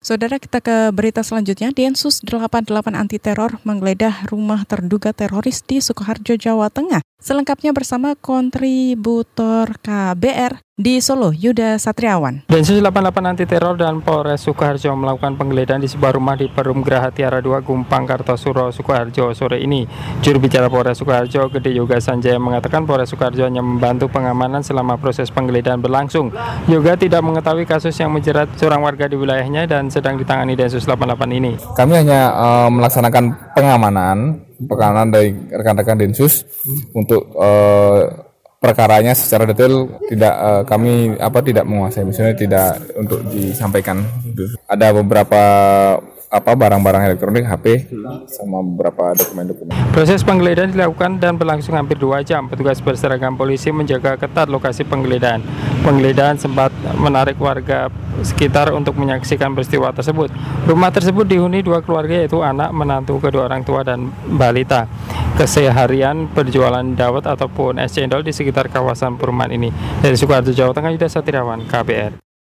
Saudara kita ke berita selanjutnya, Densus 88 Anti Teror menggeledah rumah terduga teroris di Sukoharjo, Jawa Tengah. Selengkapnya bersama kontributor KBR di Solo, Yuda Satriawan. Densus 88 Anti Teror dan Polres Sukoharjo melakukan penggeledahan di sebuah rumah di Perum Graha Tiara 2 Gumpang Kartosuro, Sukoharjo sore ini. Juru bicara Polres Sukoharjo, Gede Yoga Sanjaya mengatakan Polres Sukoharjo hanya membantu pengamanan selama proses penggeledahan berlangsung. Yoga tidak mengetahui kasus yang menjerat seorang warga di wilayahnya dan sedang ditangani Densus 88 ini. Kami hanya uh, melaksanakan pengamanan, pengamanan dari rekan-rekan Densus untuk uh, perkaranya secara detail tidak uh, kami apa tidak menguasai misalnya tidak untuk disampaikan ada beberapa apa barang-barang elektronik HP sama beberapa dokumen-dokumen. Proses penggeledahan dilakukan dan berlangsung hampir dua jam. Petugas berseragam polisi menjaga ketat lokasi penggeledahan. Penggeledahan sempat menarik warga sekitar untuk menyaksikan peristiwa tersebut. Rumah tersebut dihuni dua keluarga yaitu anak, menantu, kedua orang tua dan balita. Keseharian berjualan dawet ataupun es cendol di sekitar kawasan perumahan ini. Dari Sukoharjo, Jawa Tengah, Yuda Satriawan, KBR.